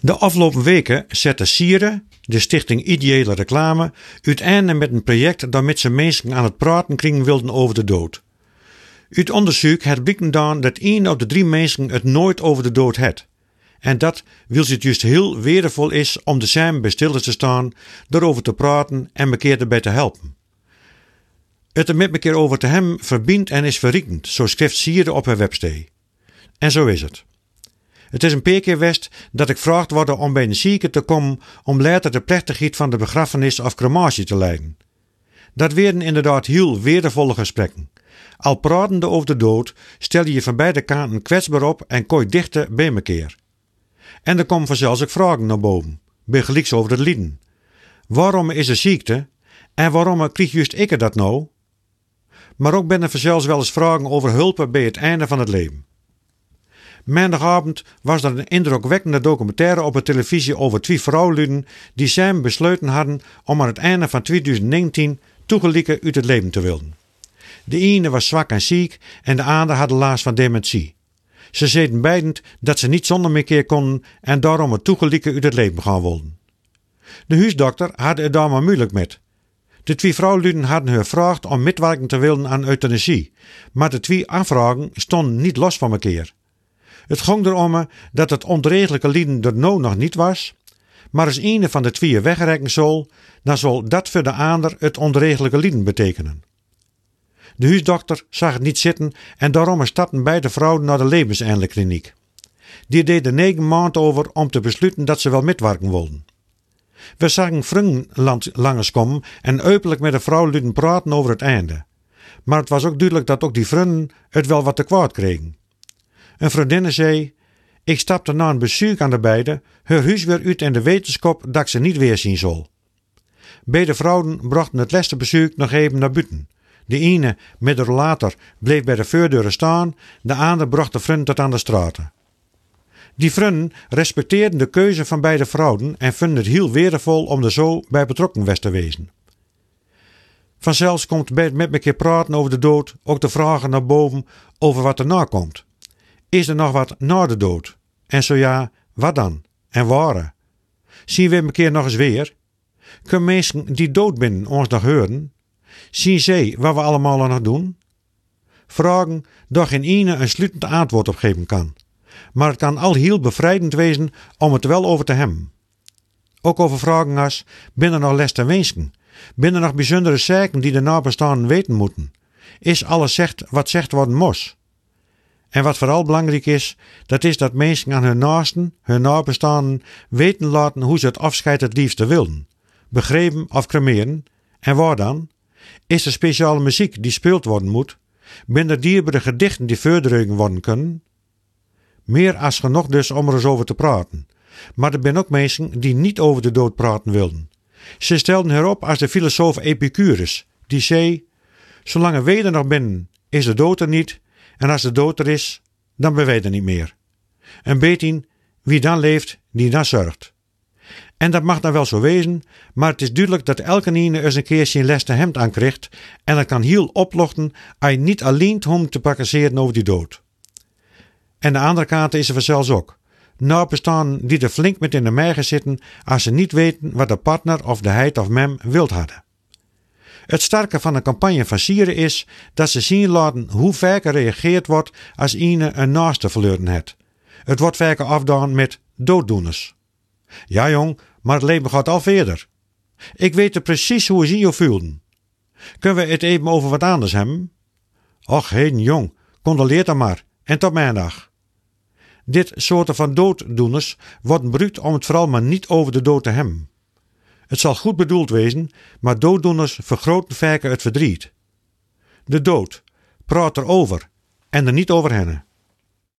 De afgelopen weken zette Sieren, de stichting Ideële Reclame, uiteindelijk met een project dat met zijn mensen aan het praten kringen wilden over de dood. Uit onderzoek blijkt dan dat één op de drie mensen het nooit over de dood het. En dat wil het juist heel waardevol is om de samen bij stil te staan, erover te praten en elkaar erbij te helpen. Het er met elkaar over te hem verbindt en is verriekend, zo schrijft Sieren op haar website. En zo is het. Het is een paar keer west dat ik vraagd word om bij een zieke te komen om later de plechtigheid van de begrafenis of crematie te leiden. Dat werden inderdaad heel waardevolle gesprekken. Al pratende over de dood stel je je van beide kanten kwetsbaar op en kooi dichter bij elkaar. En er komen vanzelfs ook vragen naar boven, begelijks over het lijden. Waarom is er ziekte en waarom krijg juist ik dat nou? Maar ook ben er vanzelfs wel eens vragen over hulpen bij het einde van het leven. Maandagavond was er een indrukwekkende documentaire op de televisie over twee vrouwen die samen besloten hadden om aan het einde van 2019 toegelijken uit het leven te willen. De ene was zwak en ziek en de andere had last van dementie. Ze zeiden beiden dat ze niet zonder meer keer konden en daarom het toegelijken uit het leven gaan wilden. De huisdokter had het daar maar moeilijk met. De twee vrouwen hadden haar gevraagd om metwerken te willen aan euthanasie, maar de twee aanvragen stonden niet los van elkaar. Het ging erom dat het onregelijke lieden er nou nog niet was, maar als een van de twee wegrekken zal, dan zal dat voor de ander het onregelijke lieden betekenen. De huisdokter zag het niet zitten en daarom stapten beide vrouwen naar de levenseindelijkliniek. Die deden negen maanden over om te besluiten dat ze wel metwerken wilden. We zagen vrienden langskomen en openlijk met de vrouw lieten praten over het einde. Maar het was ook duidelijk dat ook die vrienden het wel wat te kwaad kregen. Een vriendin zei: Ik stapte na een bezoek aan de beide, haar huis weer uit in de wetenschap dat ik ze niet weer zien zal. Beide vrouwen brachten het laatste bezoek nog even naar buiten. De ene, met er later, bleef bij de voordeuren staan, de andere bracht de vriend tot aan de straten. Die vrienden respecteerden de keuze van beide vrouwen en vonden het heel waardevol om er zo bij betrokken was te wezen. Vanzelfs komt bij met me keer praten over de dood ook de vragen naar boven over wat erna komt. Is er nog wat na de dood? En zo ja, wat dan? En waar? Zien we een keer nog eens weer? Kunnen mensen die dood zijn ons nog horen? Zien zij wat we allemaal nog doen? Vragen daar geen ene een sluitend antwoord op geven kan. Maar het kan al heel bevrijdend wezen om het wel over te hebben. Ook over vragen als: binnen nog les te wensen? Binnen nog bijzondere zaken die de nabestaanden weten moeten? Is alles zegt wat zegt worden mos? En wat vooral belangrijk is, dat is dat mensen aan hun naasten, hun nabestaanden, weten laten hoe ze het afscheid het liefste willen. Begrepen of cremeren. En waar dan? Is er speciale muziek die speeld worden moet? Ben er dierbare gedichten die verdrukken worden kunnen? Meer als genoeg dus om er eens over te praten. Maar er zijn ook mensen die niet over de dood praten wilden. Ze stelden herop als de filosoof Epicurus, die zei: Zolang we er nog binnen, is de dood er niet, en als de dood er is, dan ben wij er niet meer. En betin, wie dan leeft, die dan zorgt. En dat mag dan wel zo wezen, maar het is duidelijk dat elke ene eens een keer zijn leste hemd aankrijgt en dat kan heel oplochten je niet alleen om te pakkerseren over die dood. En de andere kant is er vanzelfs ook. Nou bestaan die er flink met in de mergen zitten als ze niet weten wat de partner of de heid of mem wilt hadden. Het sterke van een campagne van Sieren is dat ze zien laten hoe vaak gereageerd wordt als ene een naaste verloren het. Het wordt vaker afdaan met dooddoeners. Ja jong, maar het leven gaat al verder. Ik weet er precies hoe ze je voelden. Kunnen we het even over wat anders hebben? Och heen jong, condoleer dan maar en tot maandag. Dit soorten van dooddoeners wordt gebruikt om het vooral maar niet over de dood te hebben. Het zal goed bedoeld wezen, maar dooddoeners vergroten vaker het verdriet. De dood, praat erover en er niet over hennen.